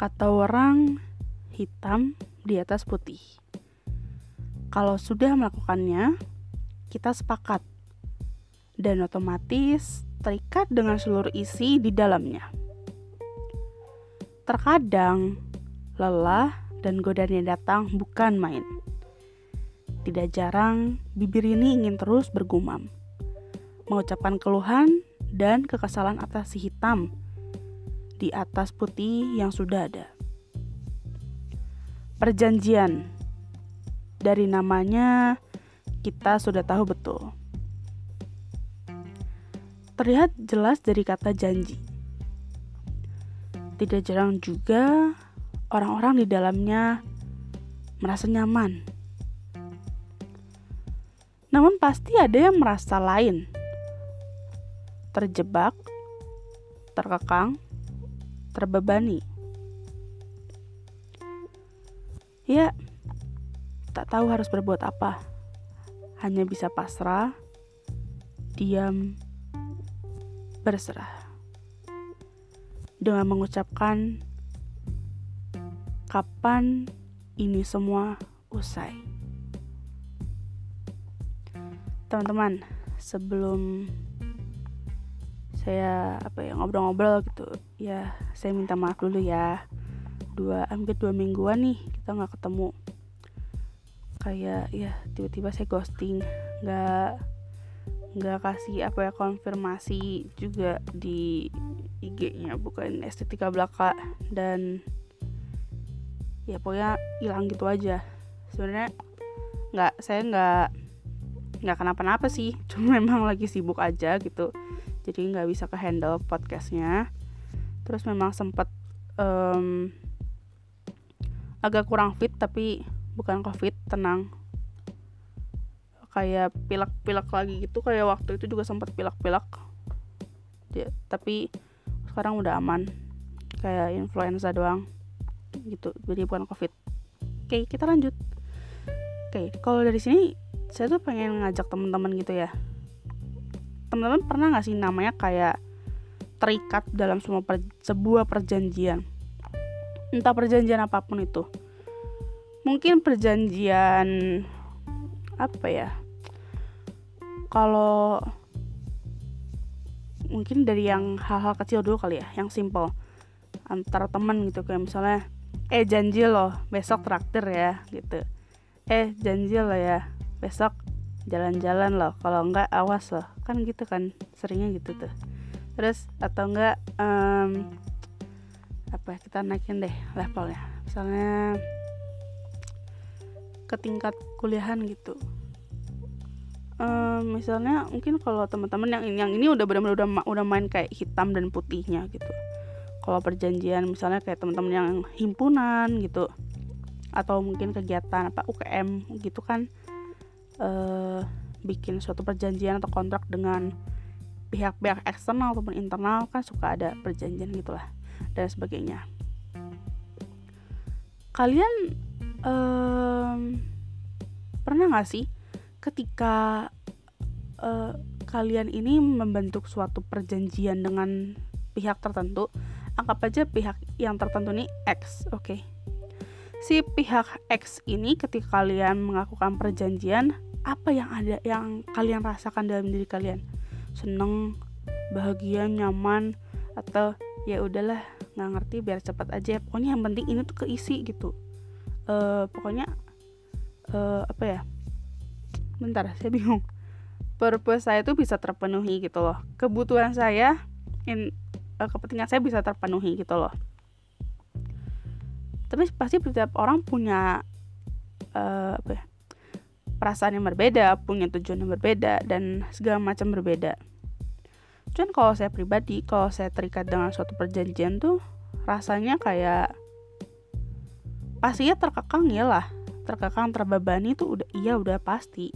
Kata orang, hitam di atas putih. Kalau sudah melakukannya, kita sepakat dan otomatis terikat dengan seluruh isi di dalamnya. Terkadang, lelah dan godaan datang bukan main. Tidak jarang, bibir ini ingin terus bergumam, mengucapkan keluhan dan kekesalan atas si hitam di atas putih yang sudah ada. Perjanjian dari namanya kita sudah tahu betul. Terlihat jelas dari kata janji. Tidak jarang juga orang-orang di dalamnya merasa nyaman. Namun pasti ada yang merasa lain. Terjebak, terkekang, terbebani. Ya, tak tahu harus berbuat apa. Hanya bisa pasrah, diam, berserah. Dengan mengucapkan, kapan ini semua usai. Teman-teman, sebelum saya apa ya ngobrol-ngobrol gitu. Ya saya minta maaf dulu ya. Dua hampir dua mingguan nih kita nggak ketemu. Kayak ya tiba-tiba saya ghosting. Nggak nggak kasih apa ya konfirmasi juga di IG-nya bukan estetika belaka. Dan ya pokoknya hilang gitu aja. Sebenarnya nggak saya nggak nggak kenapa-napa sih. Cuma memang lagi sibuk aja gitu jadi nggak bisa ke handle podcastnya. Terus memang sempat um, agak kurang fit tapi bukan covid tenang. Kayak pilek-pilek lagi gitu kayak waktu itu juga sempat pilek-pilek. Ya, tapi sekarang udah aman. Kayak influenza doang gitu. Jadi bukan covid. Oke kita lanjut. Oke kalau dari sini saya tuh pengen ngajak teman-teman gitu ya teman-teman pernah nggak sih namanya kayak terikat dalam semua per, sebuah perjanjian? Entah perjanjian apa pun itu. Mungkin perjanjian apa ya? Kalau mungkin dari yang hal-hal kecil dulu kali ya yang simple. Antara teman gitu kayak misalnya eh janji loh besok traktir ya gitu. Eh janji loh ya besok jalan-jalan loh kalau enggak awas loh kan gitu kan seringnya gitu tuh. Terus atau enggak um, apa kita naikin deh levelnya. Misalnya ke tingkat kuliahan gitu. Um, misalnya mungkin kalau teman-teman yang yang ini udah benar-benar udah udah main kayak hitam dan putihnya gitu. Kalau perjanjian misalnya kayak teman-teman yang himpunan gitu. Atau mungkin kegiatan apa UKM gitu kan uh, bikin suatu perjanjian atau kontrak dengan pihak-pihak eksternal ataupun internal kan suka ada perjanjian gitulah dan sebagainya kalian um, pernah nggak sih ketika uh, kalian ini membentuk suatu perjanjian dengan pihak tertentu anggap aja pihak yang tertentu ini X oke okay. si pihak X ini ketika kalian melakukan perjanjian apa yang ada yang kalian rasakan dalam diri kalian? Seneng bahagia nyaman atau ya udahlah nggak ngerti biar cepat aja. Pokoknya yang penting ini tuh keisi gitu. Uh, pokoknya uh, apa ya? Bentar saya bingung. Purpose saya tuh bisa terpenuhi gitu loh. Kebutuhan saya in uh, kepentingan saya bisa terpenuhi gitu loh. Tapi pasti setiap orang punya uh, apa ya perasaan yang berbeda, punya tujuan yang berbeda, dan segala macam berbeda. Cuman kalau saya pribadi, kalau saya terikat dengan suatu perjanjian tuh rasanya kayak pastinya terkekang ya lah, terkekang terbebani tuh udah iya udah pasti.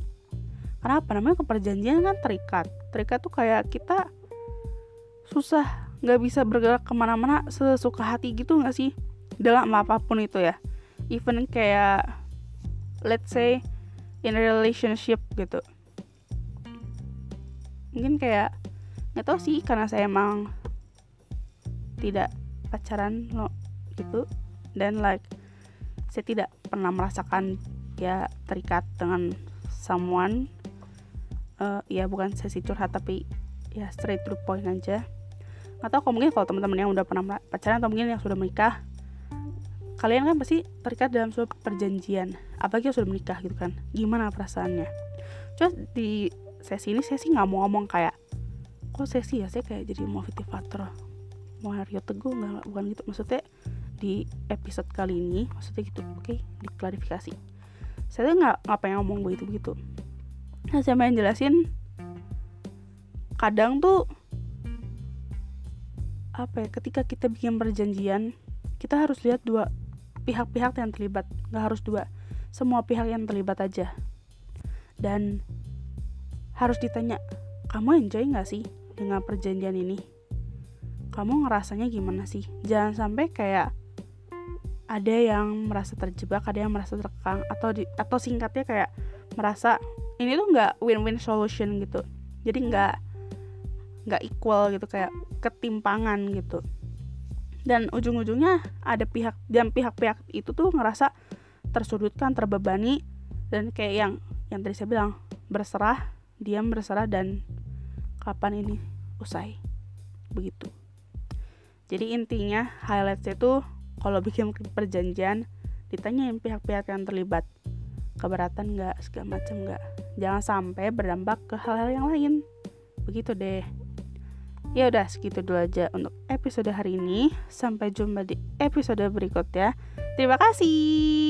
Kenapa? Namanya keperjanjian kan terikat. Terikat tuh kayak kita susah nggak bisa bergerak ke mana-mana sesuka hati gitu nggak sih dalam apa pun itu ya even kayak let's say in relationship gitu. Mungkin kayak nggak tahu sih karena saya emang tidak pacaran lo gitu. Dan like saya tidak pernah merasakan ya terikat dengan someone. Uh, ya bukan sesi curhat tapi ya straight to the point aja. Tahu kalau mungkin kalau teman-teman yang udah pernah pacaran atau mungkin yang sudah menikah kalian kan pasti terikat dalam suatu perjanjian apalagi sudah menikah gitu kan. Gimana perasaannya? Coba di sesi ini saya sih nggak mau ngomong kayak kok sesi ya? Saya kayak jadi motivator mau Mario Teguh nggak bukan gitu. Maksudnya di episode kali ini maksudnya gitu oke okay? diklarifikasi. Saya tuh nggak ngapain ngomong begitu begitu nah saya main jelasin kadang tuh apa ya ketika kita bikin perjanjian kita harus lihat dua pihak-pihak yang terlibat. Nggak harus dua semua pihak yang terlibat aja. Dan harus ditanya kamu enjoy nggak sih dengan perjanjian ini? Kamu ngerasanya gimana sih? Jangan sampai kayak ada yang merasa terjebak ada yang merasa terkekang atau di, atau singkatnya kayak merasa ini tuh nggak win-win solution gitu. Jadi nggak nggak equal gitu kayak ketimpangan gitu. Dan ujung-ujungnya ada pihak dan pihak-pihak itu tuh ngerasa tersudutkan terbebani dan kayak yang yang tadi saya bilang berserah diam berserah dan kapan ini usai begitu jadi intinya highlightnya tuh kalau bikin perjanjian ditanyain pihak-pihak yang terlibat keberatan nggak segala macam nggak jangan sampai berdampak ke hal-hal yang lain begitu deh Ya udah segitu dulu aja untuk episode hari ini. Sampai jumpa di episode berikutnya. Terima kasih.